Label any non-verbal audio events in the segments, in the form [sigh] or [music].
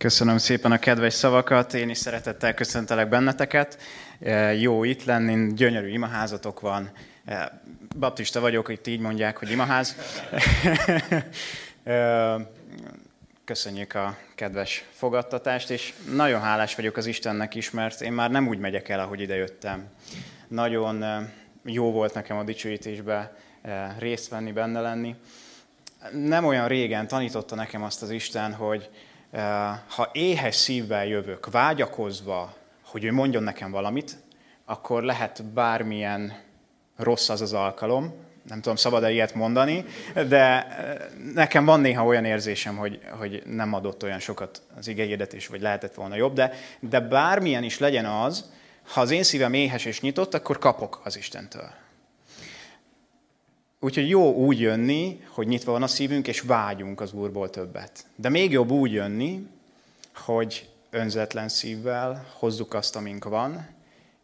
Köszönöm szépen a kedves szavakat, én is szeretettel köszöntelek benneteket. E, jó itt lenni, gyönyörű imaházatok van. E, baptista vagyok, itt így mondják, hogy imaház. E, köszönjük a kedves fogadtatást, és nagyon hálás vagyok az Istennek is, mert én már nem úgy megyek el, ahogy ide jöttem. Nagyon jó volt nekem a dicsőítésbe részt venni, benne lenni. Nem olyan régen tanította nekem azt az Isten, hogy ha éhes szívvel jövök, vágyakozva, hogy ő mondjon nekem valamit, akkor lehet bármilyen rossz az az alkalom, nem tudom, szabad-e ilyet mondani, de nekem van néha olyan érzésem, hogy, hogy nem adott olyan sokat az igényedetés, vagy lehetett volna jobb, de, de bármilyen is legyen az, ha az én szívem éhes és nyitott, akkor kapok az Istentől. Úgyhogy jó úgy jönni, hogy nyitva van a szívünk, és vágyunk az Úrból többet. De még jobb úgy jönni, hogy önzetlen szívvel hozzuk azt, amink van,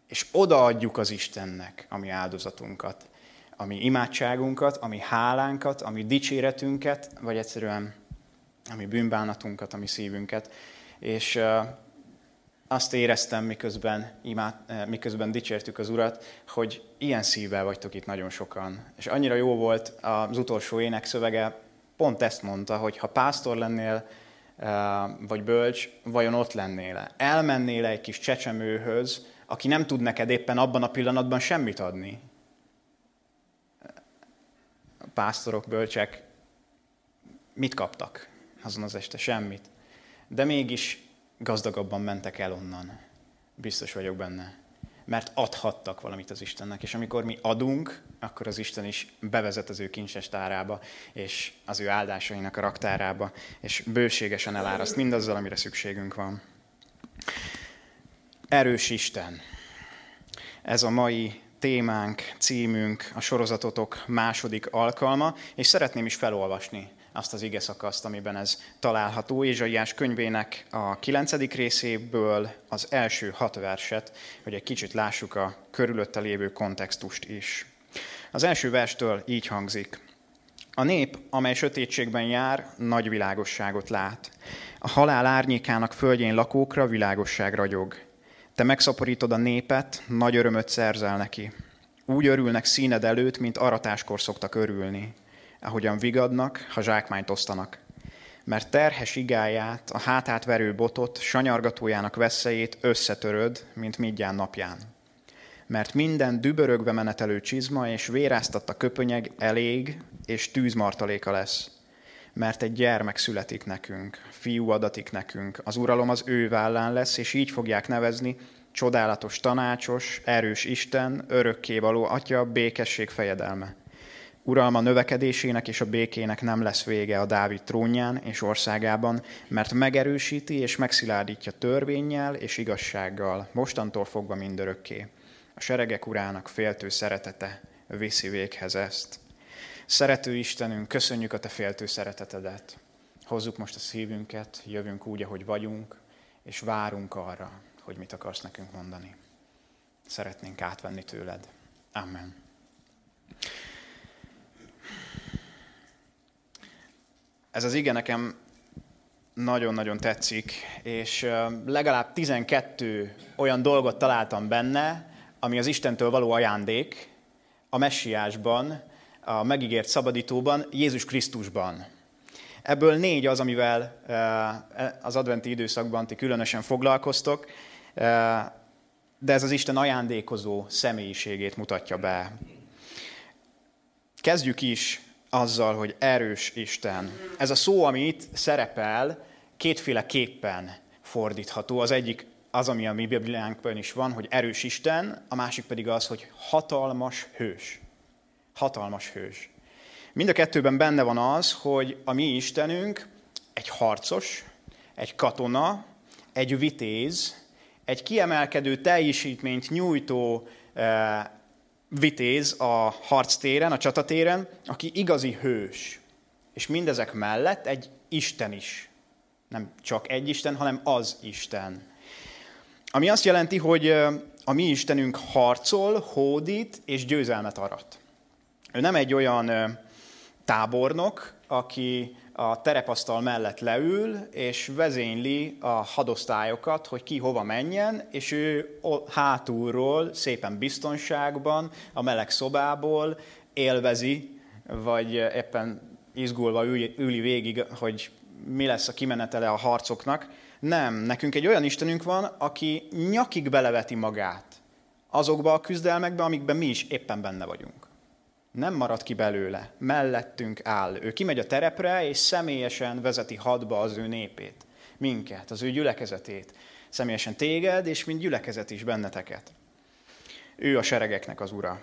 és odaadjuk az Istennek a mi áldozatunkat, a mi imádságunkat, a mi hálánkat, a mi dicséretünket, vagy egyszerűen a mi bűnbánatunkat, a mi szívünket. És azt éreztem, miközben, imád, eh, miközben dicsértük az Urat, hogy ilyen szívvel vagytok itt nagyon sokan. És annyira jó volt az utolsó ének szövege, pont ezt mondta, hogy ha pásztor lennél, eh, vagy bölcs, vajon ott lennél-e? Elmennél egy kis csecsemőhöz, aki nem tud neked éppen abban a pillanatban semmit adni? A pásztorok, bölcsek mit kaptak azon az este? Semmit. De mégis gazdagabban mentek el onnan. Biztos vagyok benne. Mert adhattak valamit az Istennek, és amikor mi adunk, akkor az Isten is bevezet az ő kincses tárába, és az ő áldásainak a raktárába, és bőségesen eláraszt mindazzal, amire szükségünk van. Erős Isten. Ez a mai témánk, címünk, a sorozatotok második alkalma, és szeretném is felolvasni azt az ige szakaszt, amiben ez található. Ézsaiás könyvének a kilencedik részéből az első hat verset, hogy egy kicsit lássuk a körülötte lévő kontextust is. Az első verstől így hangzik. A nép, amely sötétségben jár, nagy világosságot lát. A halál árnyékának földjén lakókra világosság ragyog. Te megszaporítod a népet, nagy örömöt szerzel neki. Úgy örülnek színed előtt, mint aratáskor szoktak örülni ahogyan vigadnak, ha zsákmányt osztanak. Mert terhes igáját, a hátát verő botot, sanyargatójának veszélyét összetöröd, mint midján napján. Mert minden dübörögve menetelő csizma és véráztatta köpönyeg elég, és tűzmartaléka lesz. Mert egy gyermek születik nekünk, fiú adatik nekünk, az uralom az ő vállán lesz, és így fogják nevezni, csodálatos tanácsos, erős Isten, örökkévaló Atya, békesség fejedelme Uralma növekedésének és a békének nem lesz vége a Dávid trónján és országában, mert megerősíti és megszilárdítja törvényjel és igazsággal, mostantól fogva mindörökké. A seregek urának féltő szeretete viszi véghez ezt. Szerető Istenünk, köszönjük a Te féltő szeretetedet. Hozzuk most a szívünket, jövünk úgy, ahogy vagyunk, és várunk arra, hogy mit akarsz nekünk mondani. Szeretnénk átvenni tőled. Amen. Ez az ige nekem nagyon-nagyon tetszik, és legalább 12 olyan dolgot találtam benne, ami az Istentől való ajándék a messiásban, a megígért szabadítóban, Jézus Krisztusban. Ebből négy az, amivel az adventi időszakban ti különösen foglalkoztok, de ez az Isten ajándékozó személyiségét mutatja be. Kezdjük is azzal, hogy erős Isten. Ez a szó, ami itt szerepel, kétféle képpen fordítható. Az egyik az, ami a mi Bibliánkban is van, hogy erős Isten, a másik pedig az, hogy hatalmas hős. Hatalmas hős. Mind a kettőben benne van az, hogy a mi Istenünk egy harcos, egy katona, egy vitéz, egy kiemelkedő teljesítményt nyújtó eh, vitéz a harctéren, a csatatéren, aki igazi hős. És mindezek mellett egy Isten is. Nem csak egy Isten, hanem az Isten. Ami azt jelenti, hogy a mi Istenünk harcol, hódít és győzelmet arat. Ő nem egy olyan tábornok, aki a terepasztal mellett leül, és vezényli a hadosztályokat, hogy ki hova menjen, és ő hátulról, szépen biztonságban, a meleg szobából élvezi, vagy éppen izgulva üli végig, hogy mi lesz a kimenetele a harcoknak. Nem, nekünk egy olyan Istenünk van, aki nyakig beleveti magát azokba a küzdelmekbe, amikben mi is éppen benne vagyunk. Nem marad ki belőle, mellettünk áll. Ő kimegy a terepre, és személyesen vezeti hadba az ő népét, minket, az ő gyülekezetét. Személyesen téged, és mint gyülekezet is benneteket. Ő a seregeknek az ura.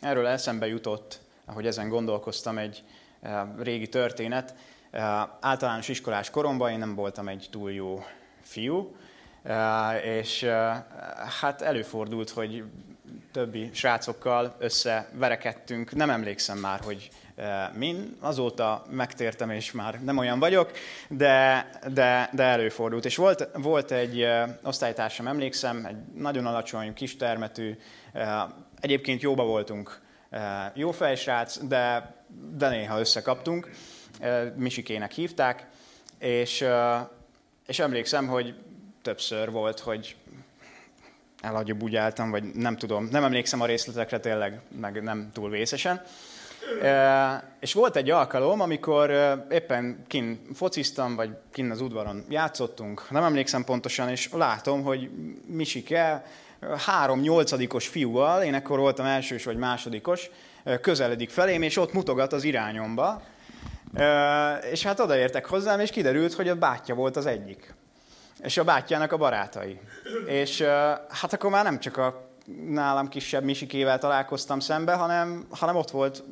Erről eszembe jutott, ahogy ezen gondolkoztam, egy régi történet. Általános iskolás koromban én nem voltam egy túl jó fiú, és hát előfordult, hogy többi srácokkal összeverekedtünk. Nem emlékszem már, hogy min. Azóta megtértem, és már nem olyan vagyok, de, de, de előfordult. És volt, volt egy osztálytársam, emlékszem, egy nagyon alacsony, kis termetű, egyébként jóba voltunk, jó fejsrác, de, de néha összekaptunk. Misikének hívták, és, és emlékszem, hogy többször volt, hogy álltam, vagy nem tudom, nem emlékszem a részletekre tényleg, meg nem túl vészesen. És volt egy alkalom, amikor éppen kin fociztam, vagy kin az udvaron játszottunk, nem emlékszem pontosan, és látom, hogy Misike három nyolcadikos fiúval, én akkor voltam elsős vagy másodikos, közeledik felém, és ott mutogat az irányomba. És hát odaértek hozzám, és kiderült, hogy a bátyja volt az egyik és a bátyjának a barátai. És hát akkor már nem csak a nálam kisebb Misikével találkoztam szembe, hanem, hanem ott volt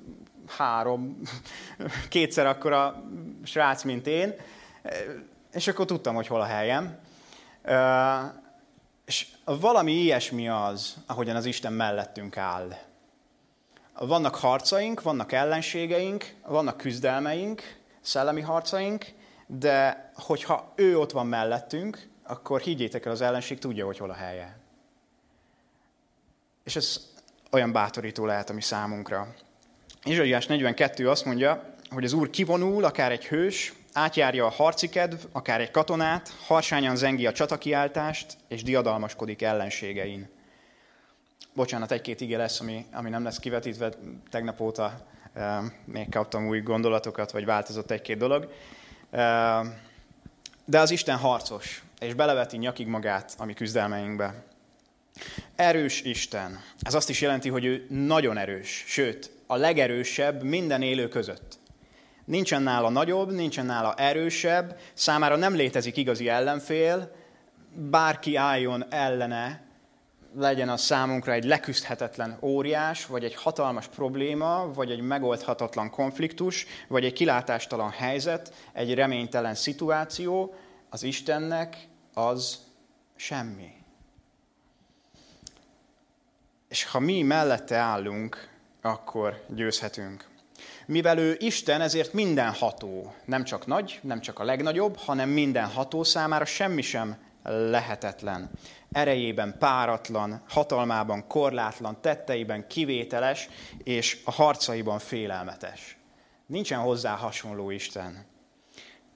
három, [laughs] kétszer akkora srác, mint én, és akkor tudtam, hogy hol a helyem. És valami ilyesmi az, ahogyan az Isten mellettünk áll. Vannak harcaink, vannak ellenségeink, vannak küzdelmeink, szellemi harcaink, de hogyha ő ott van mellettünk, akkor higgyétek el, az ellenség tudja, hogy hol a helye. És ez olyan bátorító lehet a mi számunkra. Izsaiás 42 azt mondja, hogy az Úr kivonul, akár egy hős, átjárja a harci kedv, akár egy katonát, harsányan zengi a csatakiáltást, és diadalmaskodik ellenségein. Bocsánat, egy-két ige lesz, ami, ami nem lesz kivetítve. Tegnap óta e, még kaptam új gondolatokat, vagy változott egy-két dolog. De az Isten harcos, és beleveti nyakig magát a mi küzdelmeinkbe. Erős Isten. Ez azt is jelenti, hogy ő nagyon erős, sőt, a legerősebb minden élő között. Nincsen nála nagyobb, nincsen nála erősebb, számára nem létezik igazi ellenfél, bárki álljon ellene, legyen az számunkra egy leküzdhetetlen óriás, vagy egy hatalmas probléma, vagy egy megoldhatatlan konfliktus, vagy egy kilátástalan helyzet, egy reménytelen szituáció, az Istennek az semmi. És ha mi mellette állunk, akkor győzhetünk. Mivel ő Isten, ezért mindenható. Nem csak nagy, nem csak a legnagyobb, hanem mindenható számára semmi sem lehetetlen erejében páratlan, hatalmában korlátlan, tetteiben kivételes, és a harcaiban félelmetes. Nincsen hozzá hasonló Isten.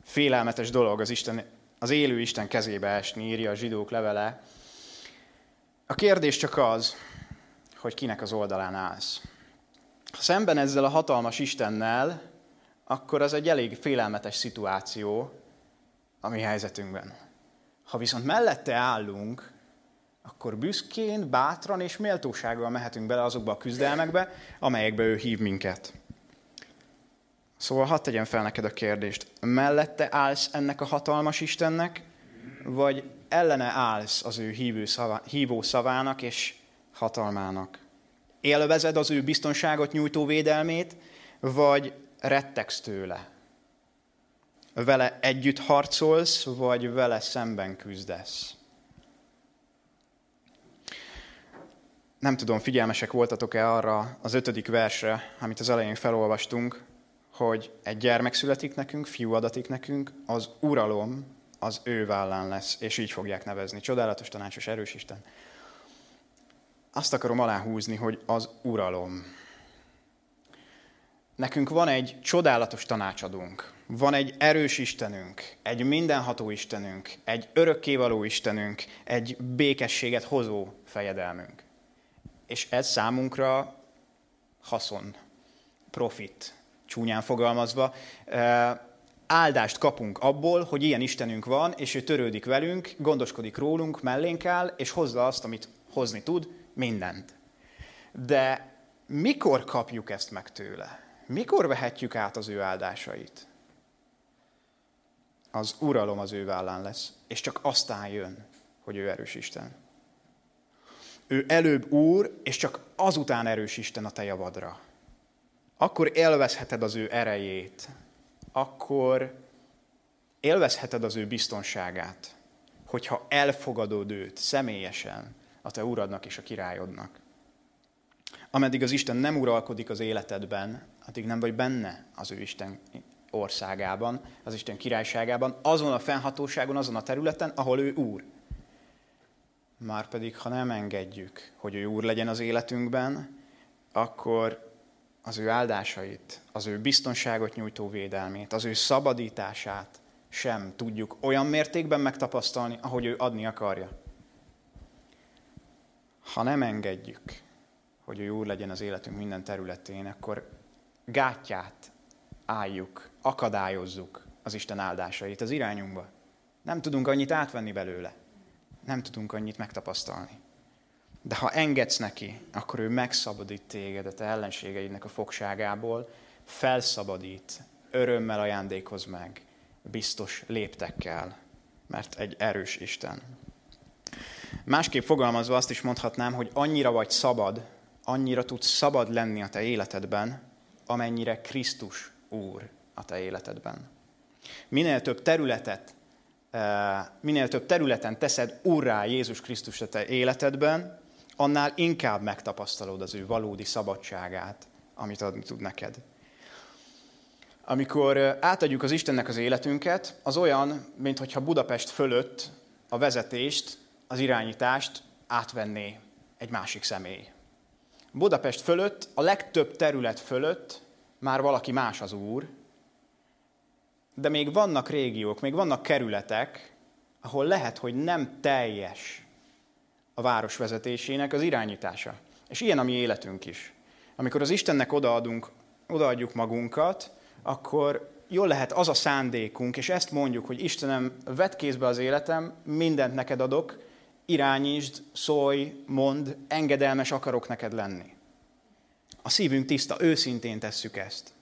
Félelmetes dolog az, Isten, az élő Isten kezébe esni, írja a zsidók levele. A kérdés csak az, hogy kinek az oldalán állsz. Ha szemben ezzel a hatalmas Istennel, akkor az egy elég félelmetes szituáció a mi helyzetünkben. Ha viszont mellette állunk, akkor büszkén, bátran és méltósággal mehetünk bele azokba a küzdelmekbe, amelyekbe ő hív minket. Szóval hadd tegyem fel neked a kérdést. Mellette állsz ennek a hatalmas Istennek, vagy ellene állsz az ő hívő szavá, hívó szavának és hatalmának? Élvezed az ő biztonságot nyújtó védelmét, vagy rettegsz tőle? Vele együtt harcolsz, vagy vele szemben küzdesz? Nem tudom, figyelmesek voltatok-e arra az ötödik versre, amit az elején felolvastunk, hogy egy gyermek születik nekünk, fiú adatik nekünk, az uralom az ő vállán lesz, és így fogják nevezni. Csodálatos, tanácsos, erős Isten. Azt akarom aláhúzni, hogy az uralom. nekünk van egy csodálatos tanácsadónk, van egy erős Istenünk, egy mindenható Istenünk, egy örökkévaló Istenünk, egy békességet hozó fejedelmünk. És ez számunkra haszon, profit, csúnyán fogalmazva. Áldást kapunk abból, hogy ilyen Istenünk van, és ő törődik velünk, gondoskodik rólunk, mellénk áll, és hozza azt, amit hozni tud, mindent. De mikor kapjuk ezt meg tőle? Mikor vehetjük át az ő áldásait? Az uralom az ő vállán lesz, és csak aztán jön, hogy ő erős Isten. Ő előbb úr, és csak azután erős Isten a te javadra. Akkor élvezheted az ő erejét, akkor élvezheted az ő biztonságát, hogyha elfogadod őt személyesen a te uradnak és a királyodnak. Ameddig az Isten nem uralkodik az életedben, addig nem vagy benne az ő Isten országában, az Isten királyságában, azon a fennhatóságon, azon a területen, ahol ő úr. Márpedig, ha nem engedjük, hogy ő úr legyen az életünkben, akkor az ő áldásait, az ő biztonságot nyújtó védelmét, az ő szabadítását sem tudjuk olyan mértékben megtapasztalni, ahogy ő adni akarja. Ha nem engedjük, hogy ő úr legyen az életünk minden területén, akkor gátját álljuk, akadályozzuk az Isten áldásait az irányunkba. Nem tudunk annyit átvenni belőle. Nem tudunk annyit megtapasztalni. De ha engedsz neki, akkor ő megszabadít téged a te ellenségeidnek a fogságából, felszabadít, örömmel ajándékoz meg, biztos léptekkel, mert egy erős Isten. Másképp fogalmazva azt is mondhatnám, hogy annyira vagy szabad, annyira tudsz szabad lenni a te életedben, amennyire Krisztus Úr a te életedben. Minél több területet, minél több területen teszed úrrá Jézus Krisztus a te életedben, annál inkább megtapasztalod az ő valódi szabadságát, amit adni tud neked. Amikor átadjuk az Istennek az életünket, az olyan, mintha Budapest fölött a vezetést, az irányítást átvenné egy másik személy. Budapest fölött, a legtöbb terület fölött már valaki más az úr, de még vannak régiók, még vannak kerületek, ahol lehet, hogy nem teljes a város vezetésének az irányítása. És ilyen a mi életünk is. Amikor az Istennek odaadunk, odaadjuk magunkat, akkor jól lehet az a szándékunk, és ezt mondjuk, hogy Istenem, vedd kézbe az életem, mindent neked adok, irányítsd, szólj, mond, engedelmes akarok neked lenni. A szívünk tiszta, őszintén tesszük ezt.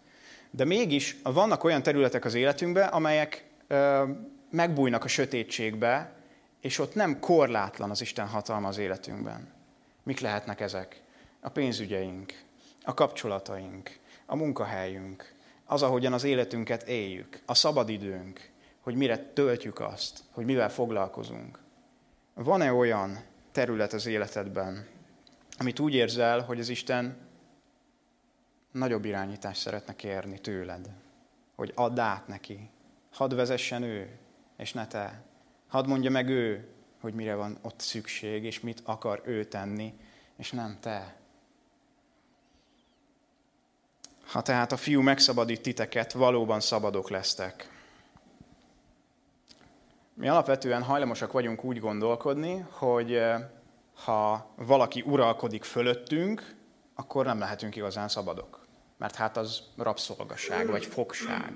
De mégis vannak olyan területek az életünkben, amelyek ö, megbújnak a sötétségbe, és ott nem korlátlan az Isten hatalma az életünkben. Mik lehetnek ezek? A pénzügyeink, a kapcsolataink, a munkahelyünk, az, ahogyan az életünket éljük, a szabadidőnk, hogy mire töltjük azt, hogy mivel foglalkozunk. Van-e olyan terület az életedben, amit úgy érzel, hogy az Isten nagyobb irányítást szeretne kérni tőled, hogy add át neki, hadd vezessen ő, és ne te. Hadd mondja meg ő, hogy mire van ott szükség, és mit akar ő tenni, és nem te. Ha tehát a fiú megszabadít titeket, valóban szabadok lesztek. Mi alapvetően hajlamosak vagyunk úgy gondolkodni, hogy eh, ha valaki uralkodik fölöttünk, akkor nem lehetünk igazán szabadok. Mert hát az rabszolgaság vagy fogság.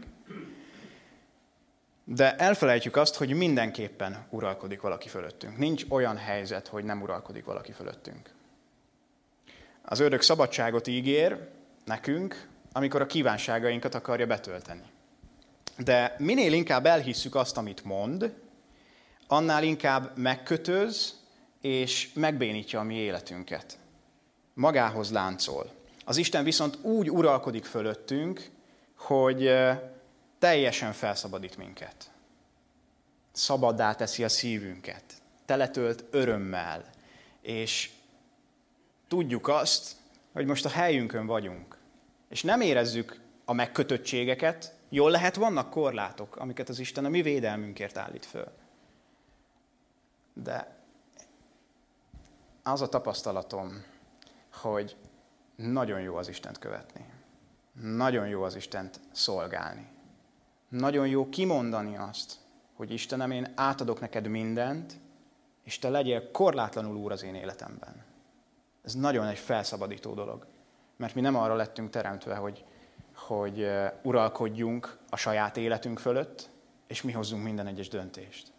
De elfelejtjük azt, hogy mindenképpen uralkodik valaki fölöttünk. Nincs olyan helyzet, hogy nem uralkodik valaki fölöttünk. Az ördög szabadságot ígér nekünk, amikor a kívánságainkat akarja betölteni. De minél inkább elhisszük azt, amit mond, annál inkább megkötöz és megbénítja a mi életünket. Magához láncol. Az Isten viszont úgy uralkodik fölöttünk, hogy teljesen felszabadít minket. Szabaddá teszi a szívünket. Teletölt örömmel. És tudjuk azt, hogy most a helyünkön vagyunk. És nem érezzük a megkötöttségeket. Jól lehet, vannak korlátok, amiket az Isten a mi védelmünkért állít föl. De az a tapasztalatom, hogy nagyon jó az Istent követni. nagyon jó az Istent szolgálni. Nagyon jó kimondani azt, hogy Istenem, én átadok neked mindent, és te legyél korlátlanul úr az én életemben. Ez nagyon egy felszabadító dolog. Mert mi nem arra lettünk teremtve, hogy, hogy uralkodjunk a saját életünk fölött, és mi hozzunk minden egyes döntést.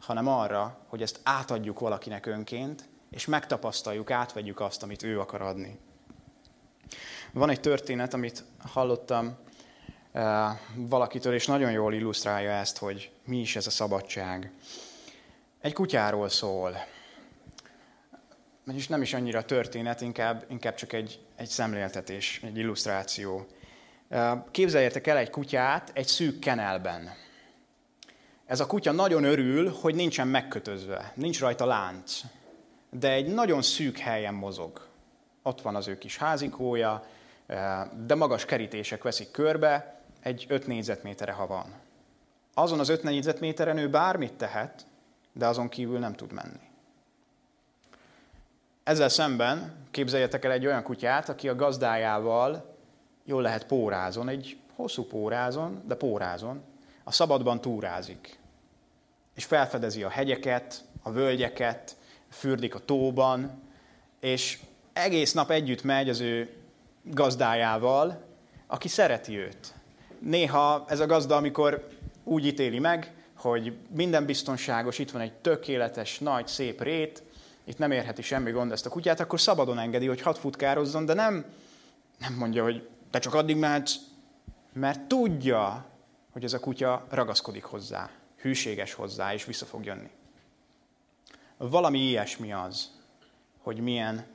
Hanem arra, hogy ezt átadjuk valakinek önként, és megtapasztaljuk, átvegyük azt, amit ő akar adni. Van egy történet, amit hallottam valakitől, és nagyon jól illusztrálja ezt, hogy mi is ez a szabadság. Egy kutyáról szól. És nem is annyira történet, inkább, inkább csak egy, egy szemléltetés, egy illusztráció. Képzeljétek el egy kutyát egy szűk kenelben. Ez a kutya nagyon örül, hogy nincsen megkötözve, nincs rajta lánc, de egy nagyon szűk helyen mozog. Ott van az ő kis házikója, de magas kerítések veszik körbe, egy 5 négyzetméterre, ha van. Azon az 5 négyzetméteren ő bármit tehet, de azon kívül nem tud menni. Ezzel szemben képzeljetek el egy olyan kutyát, aki a gazdájával jól lehet pórázon, egy hosszú pórázon, de pórázon, a szabadban túrázik. És felfedezi a hegyeket, a völgyeket, fürdik a tóban, és egész nap együtt megy az ő gazdájával, aki szereti őt. Néha ez a gazda, amikor úgy ítéli meg, hogy minden biztonságos, itt van egy tökéletes, nagy, szép rét, itt nem érheti semmi gond ezt a kutyát, akkor szabadon engedi, hogy hat futkározzon, de nem, nem mondja, hogy te csak addig mehetsz, mert tudja, hogy ez a kutya ragaszkodik hozzá, hűséges hozzá, és vissza fog jönni. Valami ilyesmi az, hogy milyen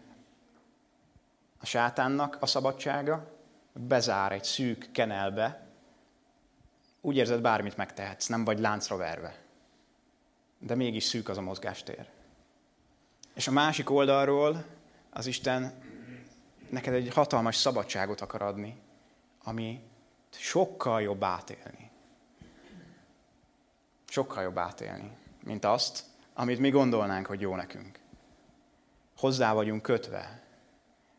a sátánnak a szabadsága, bezár egy szűk kenelbe, úgy érzed, bármit megtehetsz, nem vagy láncra verve. De mégis szűk az a mozgástér. És a másik oldalról az Isten neked egy hatalmas szabadságot akar adni, ami sokkal jobb átélni. Sokkal jobb átélni, mint azt, amit mi gondolnánk, hogy jó nekünk. Hozzá vagyunk kötve,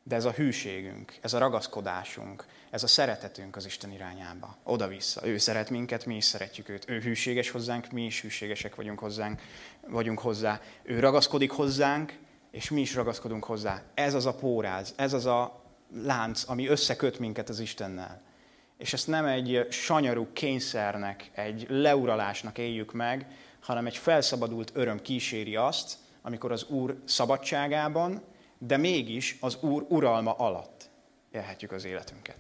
de ez a hűségünk, ez a ragaszkodásunk, ez a szeretetünk az Isten irányába. Oda-vissza. Ő szeret minket, mi is szeretjük őt. Ő hűséges hozzánk, mi is hűségesek vagyunk, hozzánk, vagyunk hozzá. Ő ragaszkodik hozzánk, és mi is ragaszkodunk hozzá. Ez az a póráz, ez az a lánc, ami összeköt minket az Istennel. És ezt nem egy sanyarú kényszernek, egy leuralásnak éljük meg, hanem egy felszabadult öröm kíséri azt, amikor az Úr szabadságában, de mégis az Úr uralma alatt élhetjük az életünket.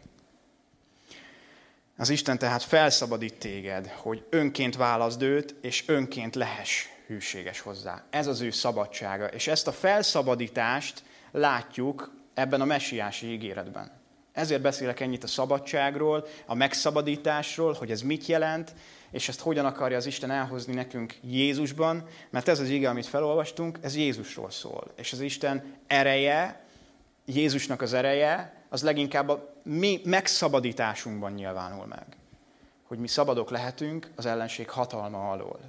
Az Isten tehát felszabadít téged, hogy önként válaszd őt, és önként lehess hűséges hozzá. Ez az ő szabadsága, és ezt a felszabadítást látjuk ebben a messiási ígéretben. Ezért beszélek ennyit a szabadságról, a megszabadításról, hogy ez mit jelent, és ezt hogyan akarja az Isten elhozni nekünk Jézusban, mert ez az ige, amit felolvastunk, ez Jézusról szól. És az Isten ereje, Jézusnak az ereje, az leginkább a mi megszabadításunkban nyilvánul meg. Hogy mi szabadok lehetünk az ellenség hatalma alól.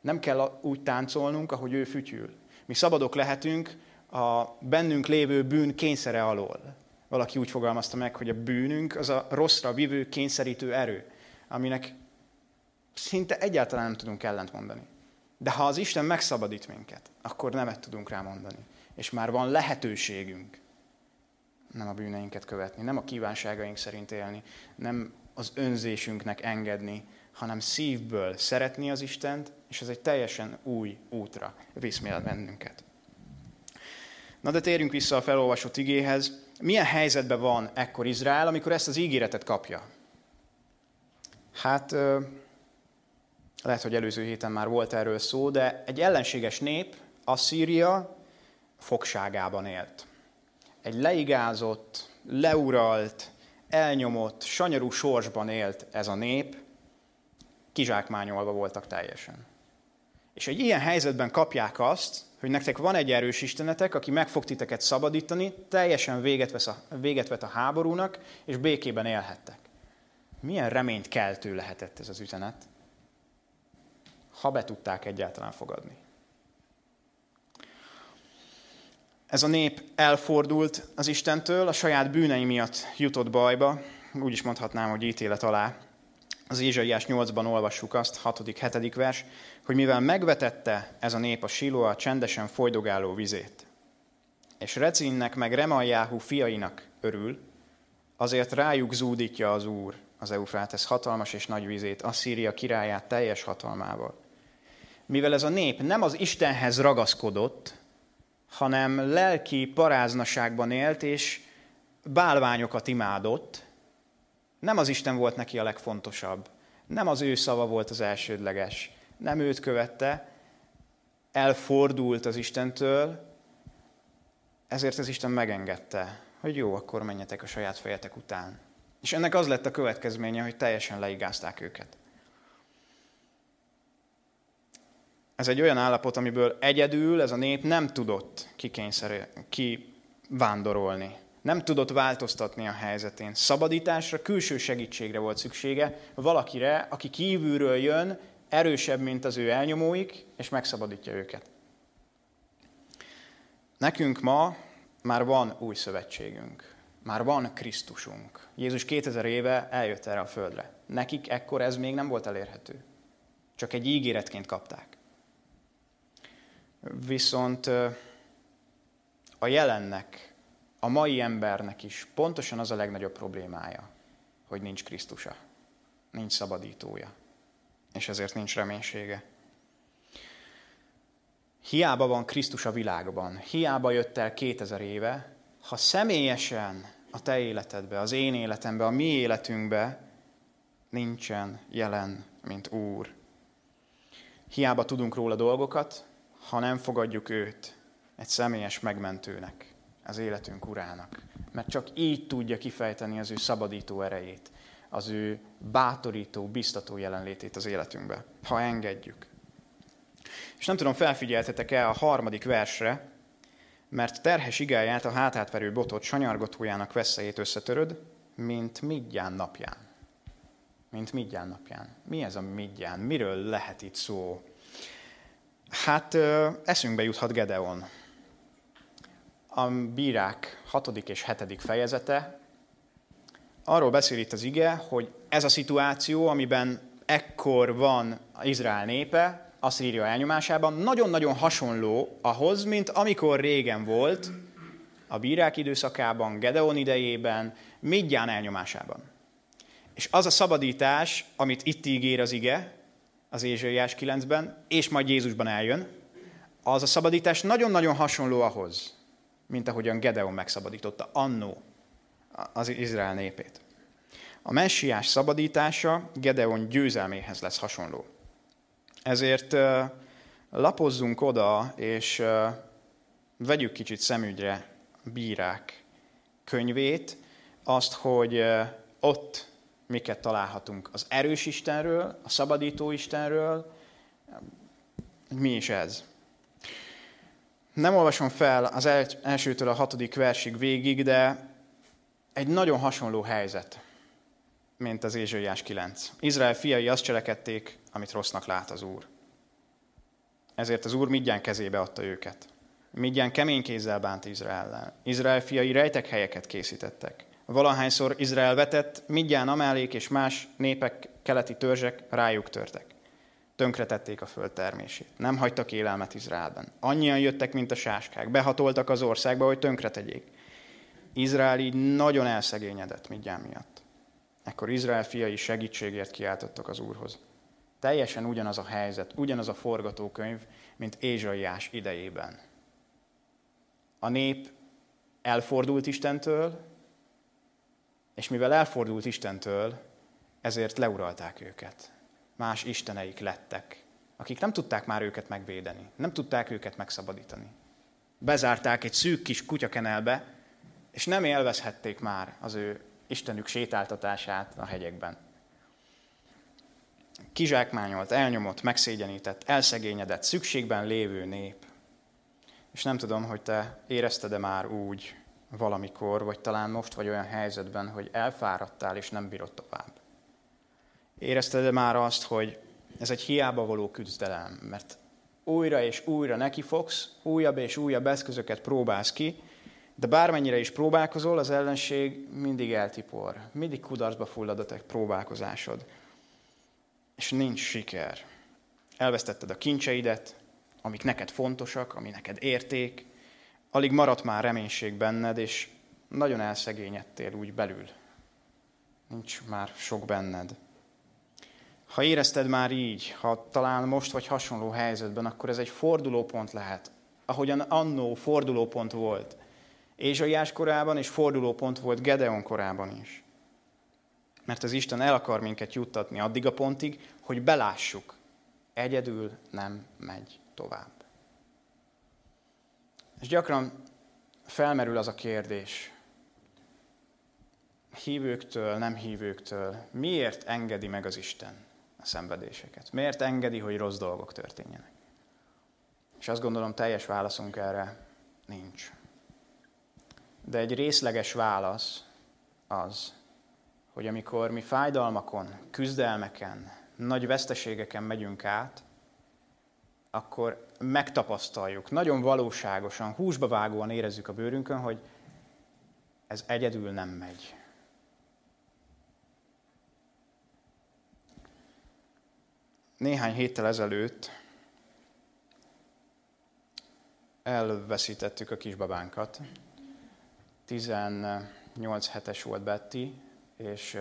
Nem kell úgy táncolnunk, ahogy ő fütyül. Mi szabadok lehetünk a bennünk lévő bűn kényszere alól. Valaki úgy fogalmazta meg, hogy a bűnünk az a rosszra vívő, kényszerítő erő, aminek szinte egyáltalán nem tudunk ellent mondani. De ha az Isten megszabadít minket, akkor nemet tudunk rá mondani. És már van lehetőségünk nem a bűneinket követni, nem a kívánságaink szerint élni, nem az önzésünknek engedni, hanem szívből szeretni az Istent, és ez egy teljesen új útra visz bennünket. Na de térjünk vissza a felolvasott igéhez. Milyen helyzetben van ekkor Izrael, amikor ezt az ígéretet kapja? Hát lehet, hogy előző héten már volt erről szó, de egy ellenséges nép, Asszíria fogságában élt. Egy leigázott, leuralt, elnyomott, sanyarú sorsban élt ez a nép, kizsákmányolva voltak teljesen. És egy ilyen helyzetben kapják azt, hogy nektek van egy erős istenetek, aki meg fog titeket szabadítani, teljesen véget, vesz a, véget vet a háborúnak, és békében élhettek. Milyen reményt keltő lehetett ez az üzenet? ha be tudták egyáltalán fogadni. Ez a nép elfordult az Istentől, a saját bűnei miatt jutott bajba, úgy is mondhatnám, hogy ítélet alá. Az Ézsaiás 8-ban olvassuk azt, 6.-7. vers, hogy mivel megvetette ez a nép a Siloa csendesen folydogáló vizét, és Recinnek meg Remaljáhu fiainak örül, azért rájuk zúdítja az Úr az Eufrátesz hatalmas és nagy vizét, Asszíria királyát teljes hatalmával. Mivel ez a nép nem az Istenhez ragaszkodott, hanem lelki paráznaságban élt, és bálványokat imádott, nem az Isten volt neki a legfontosabb, nem az ő szava volt az elsődleges, nem őt követte, elfordult az Istentől, ezért az Isten megengedte, hogy jó, akkor menjetek a saját fejetek után. És ennek az lett a következménye, hogy teljesen leigázták őket. Ez egy olyan állapot, amiből egyedül ez a nép nem tudott kikényszerű, kivándorolni. Nem tudott változtatni a helyzetén. Szabadításra, külső segítségre volt szüksége, valakire, aki kívülről jön, erősebb, mint az ő elnyomóik, és megszabadítja őket. Nekünk ma már van új szövetségünk. Már van Krisztusunk. Jézus 2000 éve eljött erre a földre. Nekik ekkor ez még nem volt elérhető. Csak egy ígéretként kapták. Viszont a jelennek, a mai embernek is pontosan az a legnagyobb problémája, hogy nincs Krisztusa, nincs szabadítója, és ezért nincs reménysége. Hiába van Krisztus a világban, hiába jött el 2000 éve, ha személyesen a te életedbe, az én életembe, a mi életünkbe nincsen jelen, mint Úr. Hiába tudunk róla dolgokat, ha nem fogadjuk őt egy személyes megmentőnek, az életünk urának. Mert csak így tudja kifejteni az ő szabadító erejét, az ő bátorító, biztató jelenlétét az életünkbe, ha engedjük. És nem tudom, felfigyeltetek-e a harmadik versre, mert terhes igáját a hátátverő botot sanyargatójának veszélyét összetöröd, mint midján napján. Mint midján napján. Mi ez a midján? Miről lehet itt szó? Hát eszünkbe juthat Gedeon. A bírák hatodik és hetedik fejezete arról beszél itt az ige, hogy ez a szituáció, amiben ekkor van Izrael népe, Asszíria elnyomásában, nagyon-nagyon hasonló ahhoz, mint amikor régen volt, a bírák időszakában, Gedeon idejében, Midján elnyomásában. És az a szabadítás, amit itt ígér az ige, az Ézsaiás 9-ben, és majd Jézusban eljön, az a szabadítás nagyon-nagyon hasonló ahhoz, mint ahogyan Gedeon megszabadította annó az Izrael népét. A messiás szabadítása Gedeon győzelméhez lesz hasonló. Ezért lapozzunk oda, és vegyük kicsit szemügyre bírák könyvét, azt, hogy ott miket találhatunk az erős Istenről, a szabadító Istenről, mi is ez. Nem olvasom fel az elsőtől a hatodik versig végig, de egy nagyon hasonló helyzet, mint az Ézsaiás 9. Izrael fiai azt cselekedték, amit rossznak lát az Úr. Ezért az Úr mindjárt kezébe adta őket. Mindjárt kemény kézzel bánt Izraellel. Izrael fiai rejtek helyeket készítettek. Valahányszor Izrael vetett, mindjárt Amálék és más népek, keleti törzsek rájuk törtek. Tönkretették a föld termését. Nem hagytak élelmet Izraelben. Annyian jöttek, mint a sáskák. Behatoltak az országba, hogy tönkretegyék. Izrael így nagyon elszegényedett mindjárt miatt. Ekkor Izrael fiai segítségért kiáltottak az Úrhoz. Teljesen ugyanaz a helyzet, ugyanaz a forgatókönyv, mint Ézsaiás idejében. A nép elfordult Istentől, és mivel elfordult Istentől, ezért leuralták őket. Más isteneik lettek, akik nem tudták már őket megvédeni, nem tudták őket megszabadítani. Bezárták egy szűk kis kutyakenelbe, és nem élvezhették már az ő Istenük sétáltatását a hegyekben. Kizsákmányolt, elnyomott, megszégyenített, elszegényedett, szükségben lévő nép. És nem tudom, hogy te érezted-e már úgy, valamikor, vagy talán most vagy olyan helyzetben, hogy elfáradtál és nem bírod tovább. Érezted már azt, hogy ez egy hiába való küzdelem, mert újra és újra neki újabb és újabb eszközöket próbálsz ki, De bármennyire is próbálkozol, az ellenség mindig eltipor. Mindig kudarcba fullad a te próbálkozásod. És nincs siker. Elvesztetted a kincseidet, amik neked fontosak, ami neked érték. Alig maradt már reménység benned, és nagyon elszegényedtél úgy belül. Nincs már sok benned. Ha érezted már így, ha talán most vagy hasonló helyzetben, akkor ez egy fordulópont lehet, ahogyan annó fordulópont volt. Ézsaiás korában, és fordulópont volt Gedeon korában is. Mert az Isten el akar minket juttatni addig a pontig, hogy belássuk, egyedül nem megy tovább. És gyakran felmerül az a kérdés, hívőktől, nem hívőktől, miért engedi meg az Isten a szenvedéseket? Miért engedi, hogy rossz dolgok történjenek? És azt gondolom, teljes válaszunk erre nincs. De egy részleges válasz az, hogy amikor mi fájdalmakon, küzdelmeken, nagy veszteségeken megyünk át, akkor megtapasztaljuk, nagyon valóságosan, húsba vágóan érezzük a bőrünkön, hogy ez egyedül nem megy. Néhány héttel ezelőtt elveszítettük a kisbabánkat. 18 hetes volt Betty, és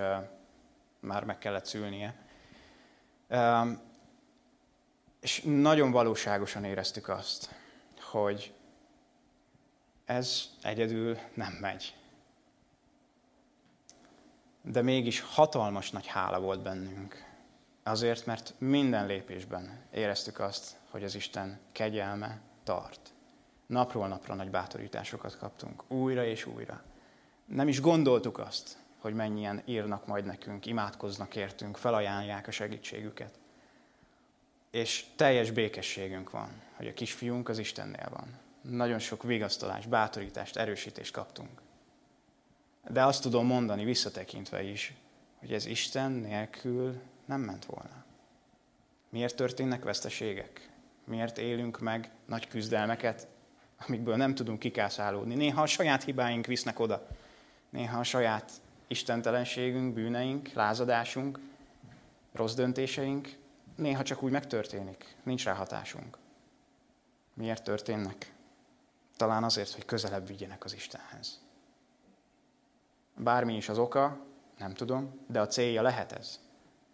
már meg kellett szülnie. És nagyon valóságosan éreztük azt, hogy ez egyedül nem megy. De mégis hatalmas nagy hála volt bennünk. Azért, mert minden lépésben éreztük azt, hogy az Isten kegyelme tart. Napról napra nagy bátorításokat kaptunk, újra és újra. Nem is gondoltuk azt, hogy mennyien írnak majd nekünk, imádkoznak értünk, felajánlják a segítségüket. És teljes békességünk van, hogy a kisfiunk az Istennél van. Nagyon sok vigasztalást, bátorítást, erősítést kaptunk. De azt tudom mondani visszatekintve is, hogy ez Isten nélkül nem ment volna. Miért történnek veszteségek? Miért élünk meg nagy küzdelmeket, amikből nem tudunk kikászálódni? Néha a saját hibáink visznek oda. Néha a saját istentelenségünk, bűneink, lázadásunk, rossz döntéseink, néha csak úgy megtörténik. Nincs rá hatásunk. Miért történnek? Talán azért, hogy közelebb vigyenek az Istenhez. Bármi is az oka, nem tudom, de a célja lehet ez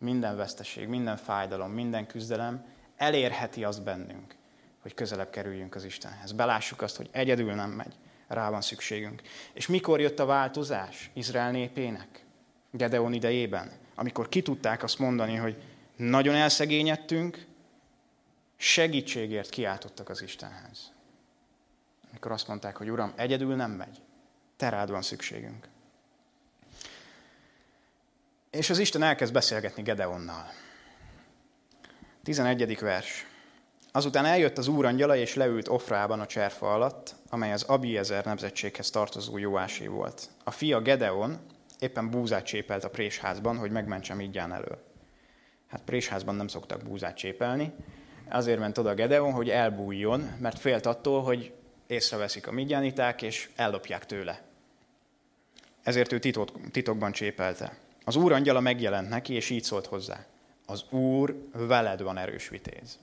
minden veszteség, minden fájdalom, minden küzdelem elérheti azt bennünk, hogy közelebb kerüljünk az Istenhez. Belássuk azt, hogy egyedül nem megy, rá van szükségünk. És mikor jött a változás Izrael népének? Gedeon idejében, amikor ki tudták azt mondani, hogy nagyon elszegényedtünk, segítségért kiáltottak az Istenhez. Amikor azt mondták, hogy Uram, egyedül nem megy, te rád van szükségünk. És az Isten elkezd beszélgetni Gedeonnal. 11. vers. Azután eljött az úrangyala, és leült Ofrában a cserfa alatt, amely az Abiezer nemzetséghez tartozó Jóásé volt. A fia Gedeon éppen búzát csépelt a présházban, hogy megmentse Midján elől. Hát présházban nem szoktak búzát csépelni, azért ment oda Gedeon, hogy elbújjon, mert félt attól, hogy észreveszik a midjániták, és ellopják tőle. Ezért ő titok, titokban csépelte. Az úr angyala megjelent neki, és így szólt hozzá. Az úr veled van erős vitéz.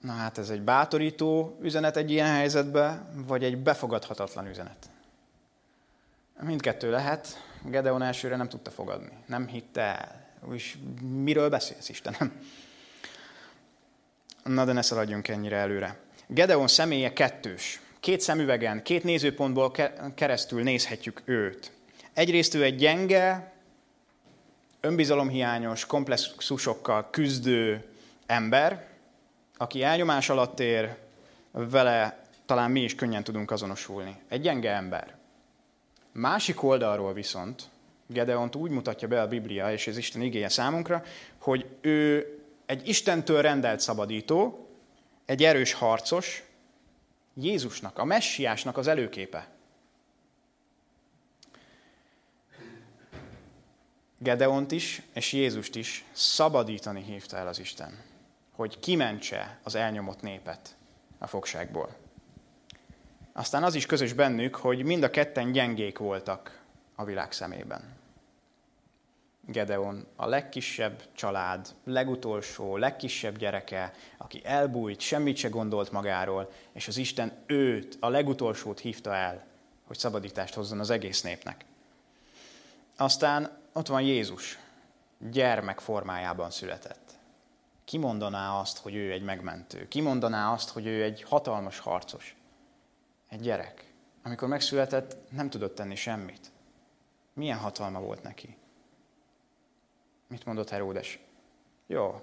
Na hát ez egy bátorító üzenet egy ilyen helyzetben, vagy egy befogadhatatlan üzenet? Mindkettő lehet. Gedeon elsőre nem tudta fogadni. Nem hitte el. És miről beszélsz, Istenem? Na de ne szaladjunk ennyire előre. Gedeon személye kettős. Két szemüvegen, két nézőpontból keresztül nézhetjük őt. Egyrészt ő egy gyenge, önbizalomhiányos, komplexusokkal küzdő ember, aki elnyomás alatt ér, vele talán mi is könnyen tudunk azonosulni. Egy gyenge ember. Másik oldalról viszont Gedeont úgy mutatja be a Biblia és az Isten igéje számunkra, hogy ő egy Istentől rendelt szabadító, egy erős harcos, Jézusnak, a messiásnak az előképe. Gedeont is és Jézust is szabadítani hívta el az Isten, hogy kimentse az elnyomott népet a fogságból. Aztán az is közös bennük, hogy mind a ketten gyengék voltak a világ szemében. Gedeon a legkisebb család, legutolsó, legkisebb gyereke, aki elbújt, semmit se gondolt magáról, és az Isten őt, a legutolsót hívta el, hogy szabadítást hozzon az egész népnek. Aztán ott van Jézus, gyermek formájában született. Ki mondaná azt, hogy ő egy megmentő? Ki mondaná azt, hogy ő egy hatalmas harcos? Egy gyerek. Amikor megszületett, nem tudott tenni semmit. Milyen hatalma volt neki? Mit mondott Heródes? Jó,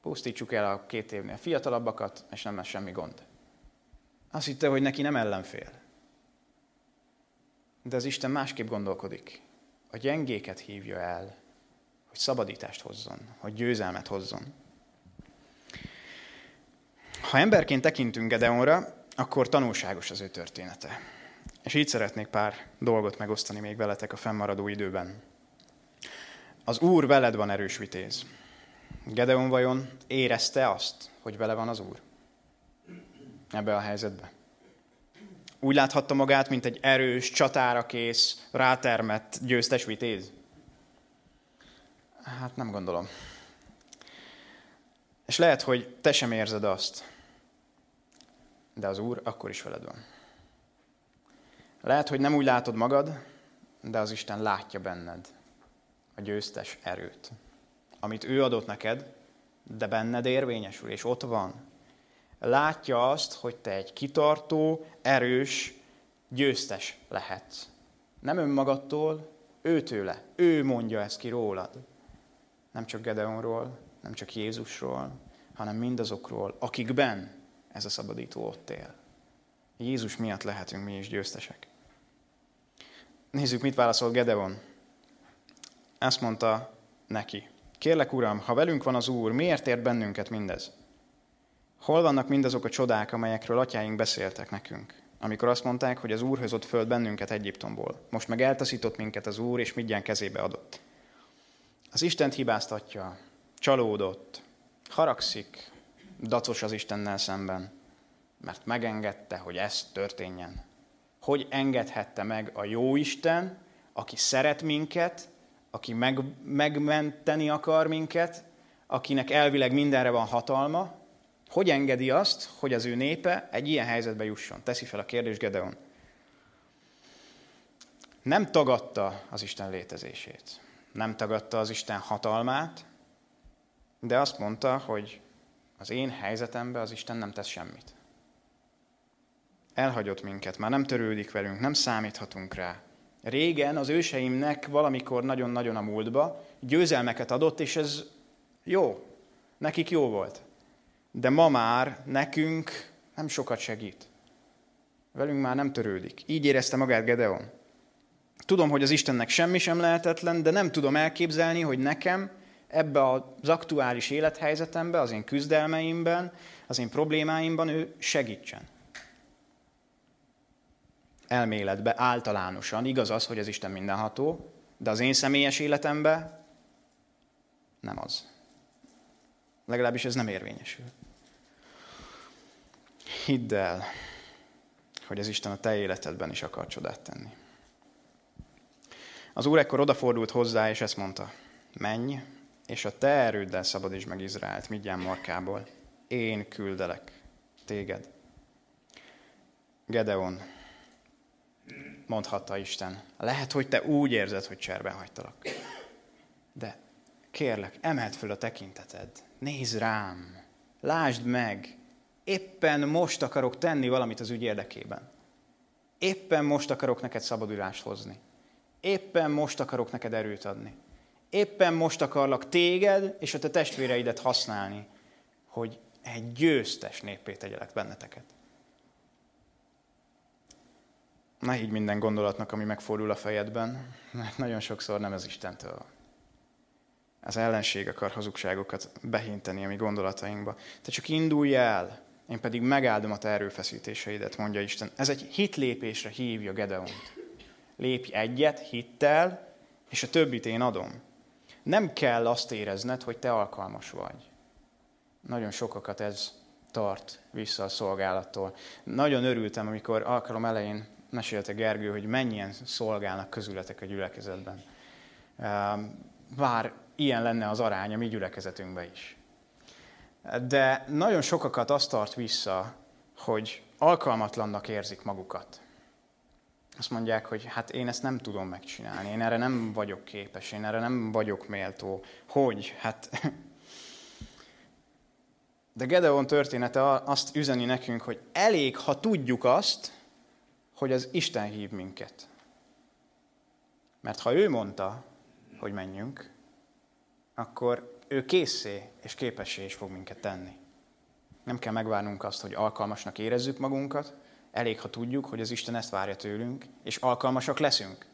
pusztítsuk el a két évnél fiatalabbakat, és nem lesz semmi gond. Azt hitte, hogy neki nem ellenfél. De az Isten másképp gondolkodik. A gyengéket hívja el, hogy szabadítást hozzon, hogy győzelmet hozzon. Ha emberként tekintünk Gedeonra, akkor tanulságos az ő története. És így szeretnék pár dolgot megosztani még veletek a fennmaradó időben. Az Úr veled van erős vitéz. Gedeon vajon érezte azt, hogy vele van az Úr? Ebbe a helyzetbe. Úgy láthatta magát, mint egy erős, csatára kész, rátermett, győztes vitéz? Hát nem gondolom. És lehet, hogy te sem érzed azt, de az Úr akkor is veled van. Lehet, hogy nem úgy látod magad, de az Isten látja benned a győztes erőt, amit ő adott neked, de benned érvényesül, és ott van. Látja azt, hogy te egy kitartó, erős, győztes lehetsz. Nem önmagadtól, őtőle. Ő mondja ezt ki rólad. Nem csak Gedeonról, nem csak Jézusról, hanem mindazokról, akikben ez a szabadító ott él. Jézus miatt lehetünk mi is győztesek. Nézzük, mit válaszol Gedeon. Ezt mondta neki. Kérlek, Uram, ha velünk van az Úr, miért ért bennünket mindez? Hol vannak mindazok a csodák, amelyekről atyáink beszéltek nekünk? Amikor azt mondták, hogy az Úr hozott föl bennünket Egyiptomból. Most meg eltaszított minket az Úr, és mindjárt kezébe adott. Az Istent hibáztatja, csalódott, haragszik, dacos az Istennel szemben, mert megengedte, hogy ez történjen. Hogy engedhette meg a jó Isten, aki szeret minket, aki meg, megmenteni akar minket, akinek elvileg mindenre van hatalma, hogy engedi azt, hogy az ő népe egy ilyen helyzetbe jusson? Teszi fel a kérdés Gedeon. Nem tagadta az Isten létezését. Nem tagadta az Isten hatalmát, de azt mondta, hogy az én helyzetemben az Isten nem tesz semmit. Elhagyott minket, már nem törődik velünk, nem számíthatunk rá. Régen az őseimnek valamikor nagyon-nagyon a múltba győzelmeket adott, és ez jó. Nekik jó volt. De ma már nekünk nem sokat segít. Velünk már nem törődik. Így érezte magát Gedeon. Tudom, hogy az Istennek semmi sem lehetetlen, de nem tudom elképzelni, hogy nekem ebbe az aktuális élethelyzetembe, az én küzdelmeimben, az én problémáimban ő segítsen elméletbe általánosan igaz az, hogy az Isten mindenható, de az én személyes életemben nem az. Legalábbis ez nem érvényesül. Hidd el, hogy az Isten a te életedben is akar csodát tenni. Az Úr ekkor odafordult hozzá, és ezt mondta, menj, és a te erőddel szabadítsd meg Izraelt Midján markából. Én küldelek téged. Gedeon, mondhatta Isten. Lehet, hogy te úgy érzed, hogy cserben hagytalak. De kérlek, emeld föl a tekinteted. Nézd rám. Lásd meg. Éppen most akarok tenni valamit az ügy érdekében. Éppen most akarok neked szabadulást hozni. Éppen most akarok neked erőt adni. Éppen most akarlak téged és a te testvéreidet használni, hogy egy győztes néppé tegyelek benneteket. Ne higgy minden gondolatnak, ami megfordul a fejedben, mert nagyon sokszor nem ez Istentől Az ellenség akar hazugságokat behinteni a mi gondolatainkba. Te csak indulj el, én pedig megáldom a te erőfeszítéseidet, mondja Isten. Ez egy hitlépésre hívja Gedeont. Lépj egyet hittel, és a többit én adom. Nem kell azt érezned, hogy te alkalmas vagy. Nagyon sokakat ez tart vissza a szolgálattól. Nagyon örültem, amikor alkalom elején mesélte Gergő, hogy mennyien szolgálnak közületek a gyülekezetben. Bár ilyen lenne az arány a mi gyülekezetünkben is. De nagyon sokakat azt tart vissza, hogy alkalmatlannak érzik magukat. Azt mondják, hogy hát én ezt nem tudom megcsinálni, én erre nem vagyok képes, én erre nem vagyok méltó. Hogy? Hát... [laughs] De Gedeon története azt üzeni nekünk, hogy elég, ha tudjuk azt, hogy az Isten hív minket. Mert ha ő mondta, hogy menjünk, akkor ő készé és képessé is fog minket tenni. Nem kell megvárnunk azt, hogy alkalmasnak érezzük magunkat, elég, ha tudjuk, hogy az Isten ezt várja tőlünk, és alkalmasak leszünk.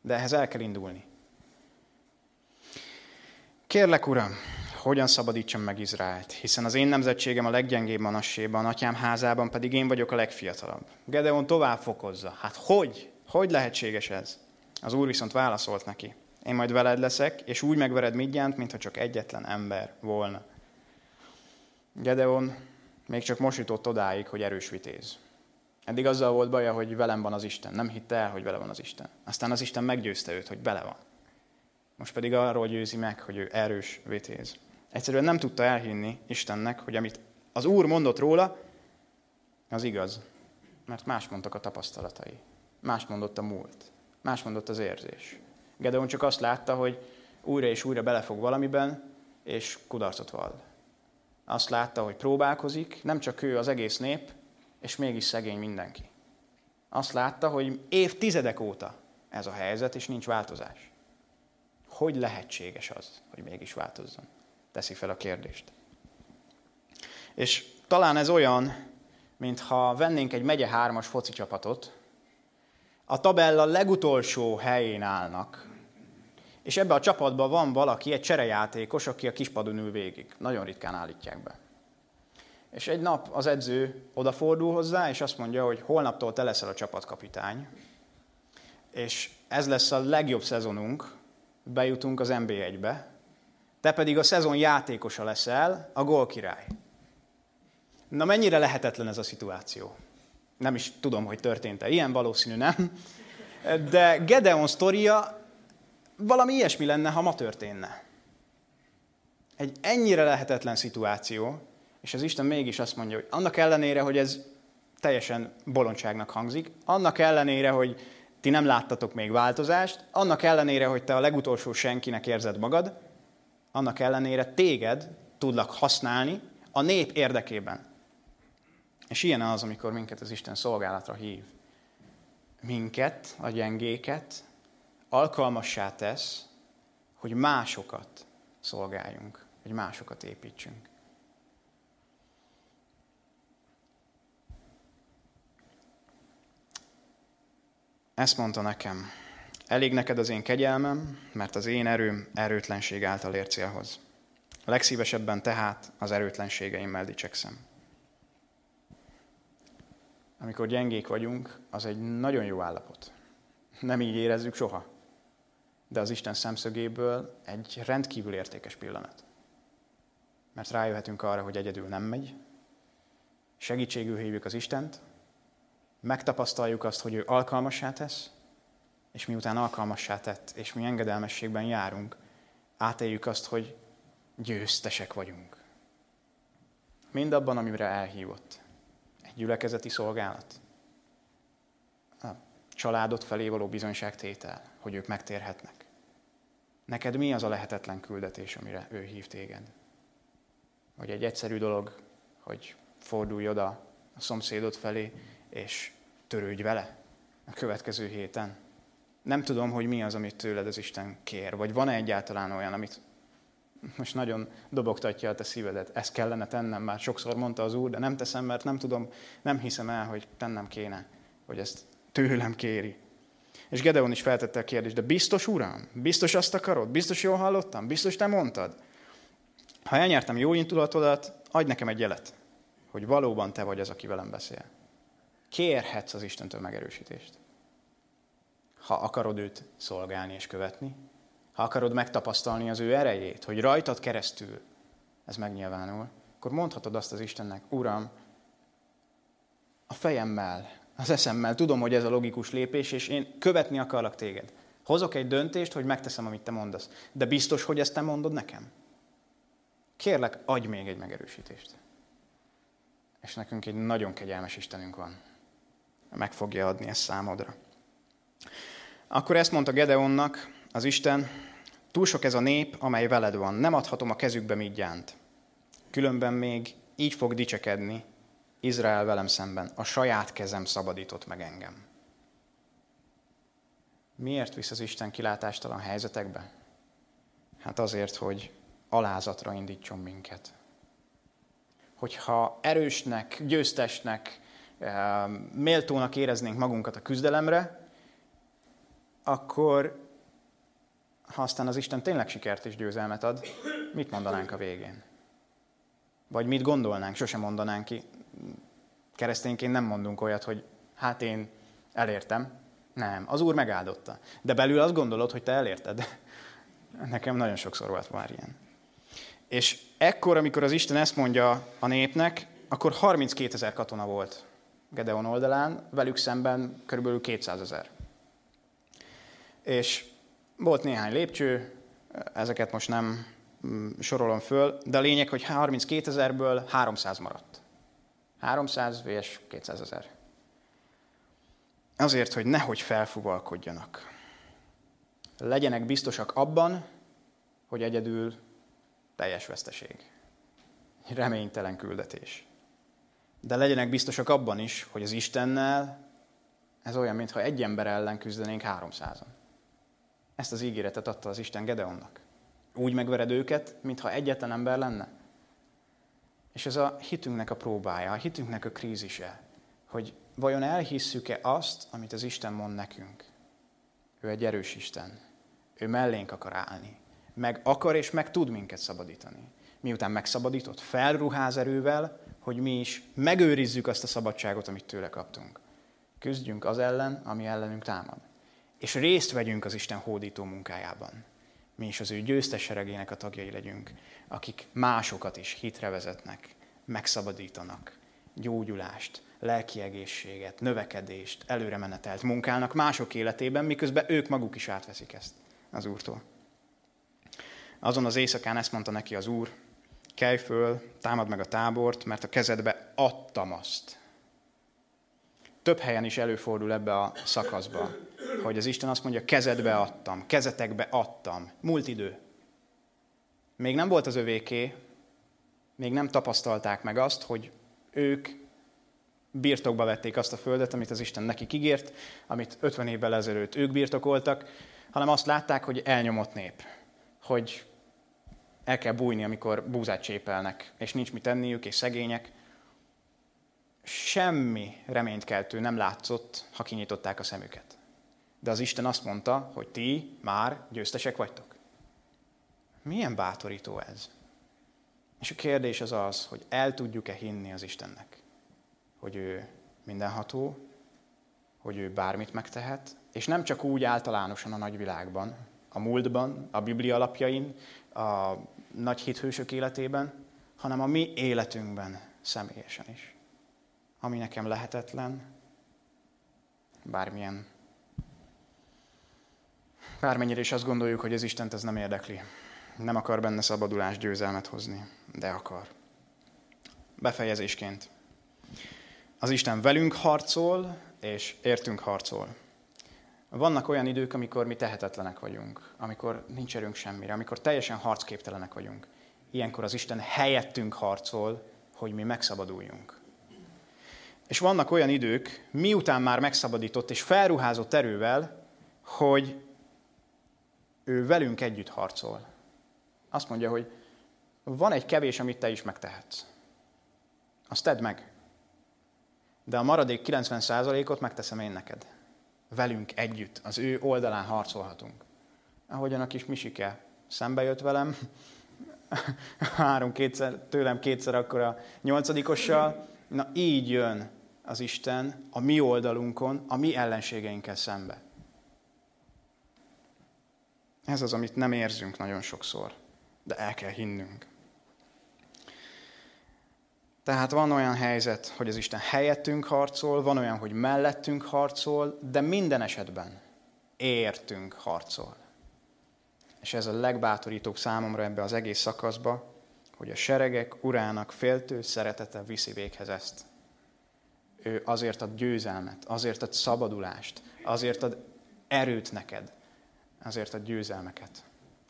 De ehhez el kell indulni. Kérlek, Uram, hogyan szabadítsam meg Izraelt, hiszen az én nemzetségem a leggyengébb manasséban, atyám házában pedig én vagyok a legfiatalabb. Gedeon tovább fokozza. Hát hogy? Hogy lehetséges ez? Az úr viszont válaszolt neki. Én majd veled leszek, és úgy megvered Midjánt, mintha csak egyetlen ember volna. Gedeon még csak most jutott odáig, hogy erős vitéz. Eddig azzal volt baja, hogy velem van az Isten. Nem hitte el, hogy vele van az Isten. Aztán az Isten meggyőzte őt, hogy bele van. Most pedig arról győzi meg, hogy ő erős vitéz. Egyszerűen nem tudta elhinni Istennek, hogy amit az Úr mondott róla, az igaz. Mert más mondtak a tapasztalatai. Más mondott a múlt. Más mondott az érzés. Gedeon csak azt látta, hogy újra és újra belefog valamiben, és kudarcot vall. Azt látta, hogy próbálkozik, nem csak ő, az egész nép, és mégis szegény mindenki. Azt látta, hogy évtizedek óta ez a helyzet, és nincs változás. Hogy lehetséges az, hogy mégis változzon? Teszi fel a kérdést. És talán ez olyan, mintha vennénk egy megye hármas foci csapatot, a tabella legutolsó helyén állnak, és ebbe a csapatban van valaki, egy cserejátékos, aki a kispadon ül végig. Nagyon ritkán állítják be. És egy nap az edző odafordul hozzá, és azt mondja, hogy holnaptól te leszel a csapatkapitány, és ez lesz a legjobb szezonunk, bejutunk az NB1-be, te pedig a szezon játékosa leszel, a gólkirály. Na mennyire lehetetlen ez a szituáció? Nem is tudom, hogy történt-e ilyen, valószínű nem. De Gedeon sztoria valami ilyesmi lenne, ha ma történne. Egy ennyire lehetetlen szituáció, és az Isten mégis azt mondja, hogy annak ellenére, hogy ez teljesen bolondságnak hangzik, annak ellenére, hogy ti nem láttatok még változást, annak ellenére, hogy te a legutolsó senkinek érzed magad, annak ellenére téged tudlak használni a nép érdekében. És ilyen az, amikor minket az Isten szolgálatra hív. Minket, a gyengéket, alkalmassá tesz, hogy másokat szolgáljunk, hogy másokat építsünk. Ezt mondta nekem, elég neked az én kegyelmem, mert az én erőm erőtlenség által ér célhoz. Legszívesebben tehát az erőtlenségeimmel dicsekszem. Amikor gyengék vagyunk, az egy nagyon jó állapot. Nem így érezzük soha. De az Isten szemszögéből egy rendkívül értékes pillanat. Mert rájöhetünk arra, hogy egyedül nem megy, segítségül hívjuk az Istent, megtapasztaljuk azt, hogy ő alkalmassá tesz, és miután alkalmassá tett, és mi engedelmességben járunk, átéljük azt, hogy győztesek vagyunk. Mindabban, amire elhívott. Gyülekezeti szolgálat. A családot felé való bizonyságtétel, hogy ők megtérhetnek. Neked mi az a lehetetlen küldetés, amire ő hív téged? Vagy egy egyszerű dolog, hogy fordulj oda a szomszédod felé, és törődj vele a következő héten. Nem tudom, hogy mi az, amit tőled az Isten kér, vagy van-e egyáltalán olyan, amit most nagyon dobogtatja a te szívedet, ezt kellene tennem, már sokszor mondta az Úr, de nem teszem, mert nem tudom, nem hiszem el, hogy tennem kéne, hogy ezt tőlem kéri. És Gedeon is feltette a kérdést, de biztos, Uram? Biztos azt akarod? Biztos jól hallottam? Biztos te mondtad? Ha elnyertem jó indulatodat, adj nekem egy jelet, hogy valóban te vagy az, aki velem beszél kérhetsz az Istentől megerősítést. Ha akarod őt szolgálni és követni, ha akarod megtapasztalni az ő erejét, hogy rajtad keresztül ez megnyilvánul, akkor mondhatod azt az Istennek, Uram, a fejemmel, az eszemmel tudom, hogy ez a logikus lépés, és én követni akarlak téged. Hozok egy döntést, hogy megteszem, amit te mondasz. De biztos, hogy ezt te mondod nekem? Kérlek, adj még egy megerősítést. És nekünk egy nagyon kegyelmes Istenünk van. Meg fogja adni ezt számodra. Akkor ezt mondta Gedeonnak az Isten, túl sok ez a nép, amely veled van, nem adhatom a kezükbe mindjánt. Különben még így fog dicsekedni Izrael velem szemben. A saját kezem szabadított meg engem. Miért visz az Isten kilátástalan helyzetekbe? Hát azért, hogy alázatra indítson minket. Hogyha erősnek, győztesnek, eh, méltónak éreznénk magunkat a küzdelemre, akkor ha aztán az Isten tényleg sikert és győzelmet ad, mit mondanánk a végén? Vagy mit gondolnánk? Sosem mondanánk ki. Keresztényként nem mondunk olyat, hogy hát én elértem. Nem, az Úr megáldotta. De belül azt gondolod, hogy te elérted. [laughs] Nekem nagyon sokszor volt már ilyen. És ekkor, amikor az Isten ezt mondja a népnek, akkor 32 ezer katona volt Gedeon oldalán, velük szemben körülbelül 200 ezer. És volt néhány lépcső, ezeket most nem mm, sorolom föl, de a lényeg, hogy 32 ezerből 300 maradt. 300 vs. 200 ezer. Azért, hogy nehogy felfuvalkodjanak. Legyenek biztosak abban, hogy egyedül teljes veszteség. Reménytelen küldetés. De legyenek biztosak abban is, hogy az Istennel ez olyan, mintha egy ember ellen küzdenénk háromszázan. Ezt az ígéretet adta az Isten Gedeonnak. Úgy megvered őket, mintha egyetlen ember lenne. És ez a hitünknek a próbája, a hitünknek a krízise, hogy vajon elhisszük-e azt, amit az Isten mond nekünk. Ő egy erős Isten. Ő mellénk akar állni. Meg akar és meg tud minket szabadítani. Miután megszabadított, felruház erővel, hogy mi is megőrizzük azt a szabadságot, amit tőle kaptunk. Küzdjünk az ellen, ami ellenünk támad és részt vegyünk az Isten hódító munkájában. Mi is az ő győztes seregének a tagjai legyünk, akik másokat is hitre vezetnek, megszabadítanak, gyógyulást, lelki egészséget, növekedést, előremenetelt munkálnak mások életében, miközben ők maguk is átveszik ezt az Úrtól. Azon az éjszakán ezt mondta neki az Úr, kelj föl, támad meg a tábort, mert a kezedbe adtam azt. Több helyen is előfordul ebbe a szakaszba, hogy az Isten azt mondja, kezedbe adtam, kezetekbe adtam. Múlt idő. Még nem volt az övéké, még nem tapasztalták meg azt, hogy ők birtokba vették azt a földet, amit az Isten nekik ígért, amit 50 évvel ezelőtt ők birtokoltak, hanem azt látták, hogy elnyomott nép, hogy el kell bújni, amikor búzát csépelnek, és nincs mit tenniük, és szegények. Semmi reménykeltő nem látszott, ha kinyitották a szemüket. De az Isten azt mondta, hogy ti már győztesek vagytok. Milyen bátorító ez? És a kérdés az az, hogy el tudjuk-e hinni az Istennek, hogy ő mindenható, hogy ő bármit megtehet, és nem csak úgy általánosan a nagyvilágban, a múltban, a Biblia alapjain, a nagy hithősök életében, hanem a mi életünkben személyesen is. Ami nekem lehetetlen, bármilyen Bármennyire is azt gondoljuk, hogy az Istent ez nem érdekli. Nem akar benne szabadulást, győzelmet hozni, de akar. Befejezésként. Az Isten velünk harcol, és értünk harcol. Vannak olyan idők, amikor mi tehetetlenek vagyunk, amikor nincs erőnk semmire, amikor teljesen harcképtelenek vagyunk. Ilyenkor az Isten helyettünk harcol, hogy mi megszabaduljunk. És vannak olyan idők, miután már megszabadított és felruházott erővel, hogy ő velünk együtt harcol. Azt mondja, hogy van egy kevés, amit te is megtehetsz. Azt tedd meg. De a maradék 90%-ot megteszem én neked. Velünk együtt, az ő oldalán harcolhatunk. Ahogyan a kis Misike szembe jött velem, [laughs] három kétszer, tőlem kétszer akkor a nyolcadikossal, na így jön az Isten a mi oldalunkon, a mi ellenségeinkkel szembe. Ez az, amit nem érzünk nagyon sokszor, de el kell hinnünk. Tehát van olyan helyzet, hogy az Isten helyettünk harcol, van olyan, hogy mellettünk harcol, de minden esetben értünk harcol. És ez a legbátorítóbb számomra ebbe az egész szakaszba, hogy a seregek urának féltő szeretete viszi véghez ezt. Ő azért ad győzelmet, azért ad szabadulást, azért ad erőt neked, azért ad győzelmeket.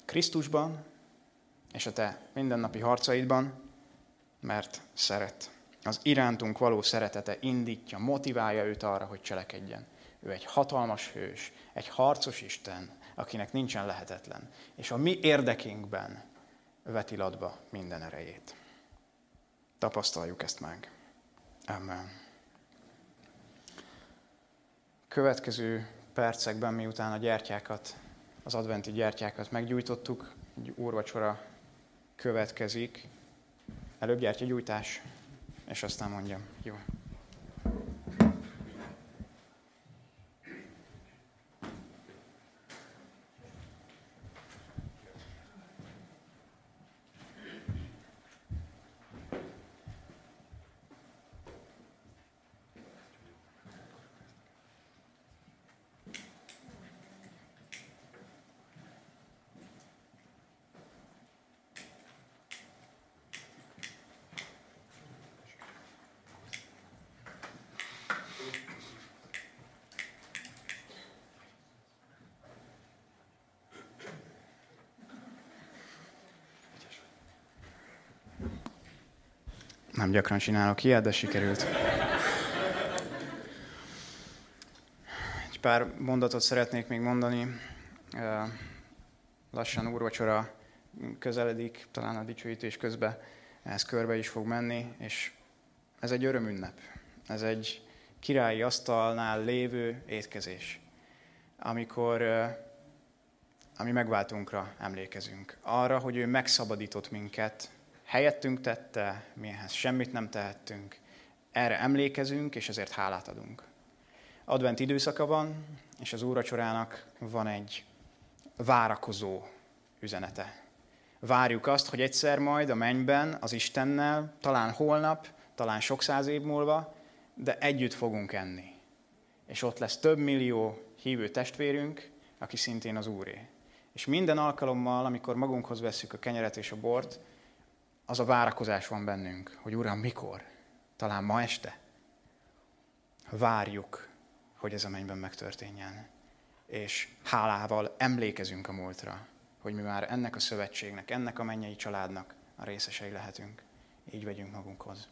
Krisztusban és a te mindennapi harcaidban, mert szeret. Az irántunk való szeretete indítja, motiválja őt arra, hogy cselekedjen. Ő egy hatalmas hős, egy harcos Isten, akinek nincsen lehetetlen. És a mi érdekénkben veti latba minden erejét. Tapasztaljuk ezt meg. Amen. Következő percekben, miután a gyertyákat, az adventi gyertyákat meggyújtottuk, egy úrvacsora következik. Előbb gyertyagyújtás, és aztán mondjam. Jó. Nem gyakran csinálok ilyet, de sikerült. Egy pár mondatot szeretnék még mondani. Lassan úrvacsora közeledik, talán a dicsőítés közben ez körbe is fog menni, és ez egy örömünnep. Ez egy királyi asztalnál lévő étkezés, amikor ami megváltunkra emlékezünk. Arra, hogy ő megszabadított minket helyettünk tette, mi semmit nem tehettünk. Erre emlékezünk, és ezért hálát adunk. Advent időszaka van, és az úracsorának van egy várakozó üzenete. Várjuk azt, hogy egyszer majd a mennyben az Istennel, talán holnap, talán sok száz év múlva, de együtt fogunk enni. És ott lesz több millió hívő testvérünk, aki szintén az Úré. És minden alkalommal, amikor magunkhoz vesszük a kenyeret és a bort, az a várakozás van bennünk, hogy Uram, mikor? Talán ma este? Várjuk, hogy ez a mennyben megtörténjen. És hálával emlékezünk a múltra, hogy mi már ennek a szövetségnek, ennek a mennyei családnak a részesei lehetünk. Így vegyünk magunkhoz.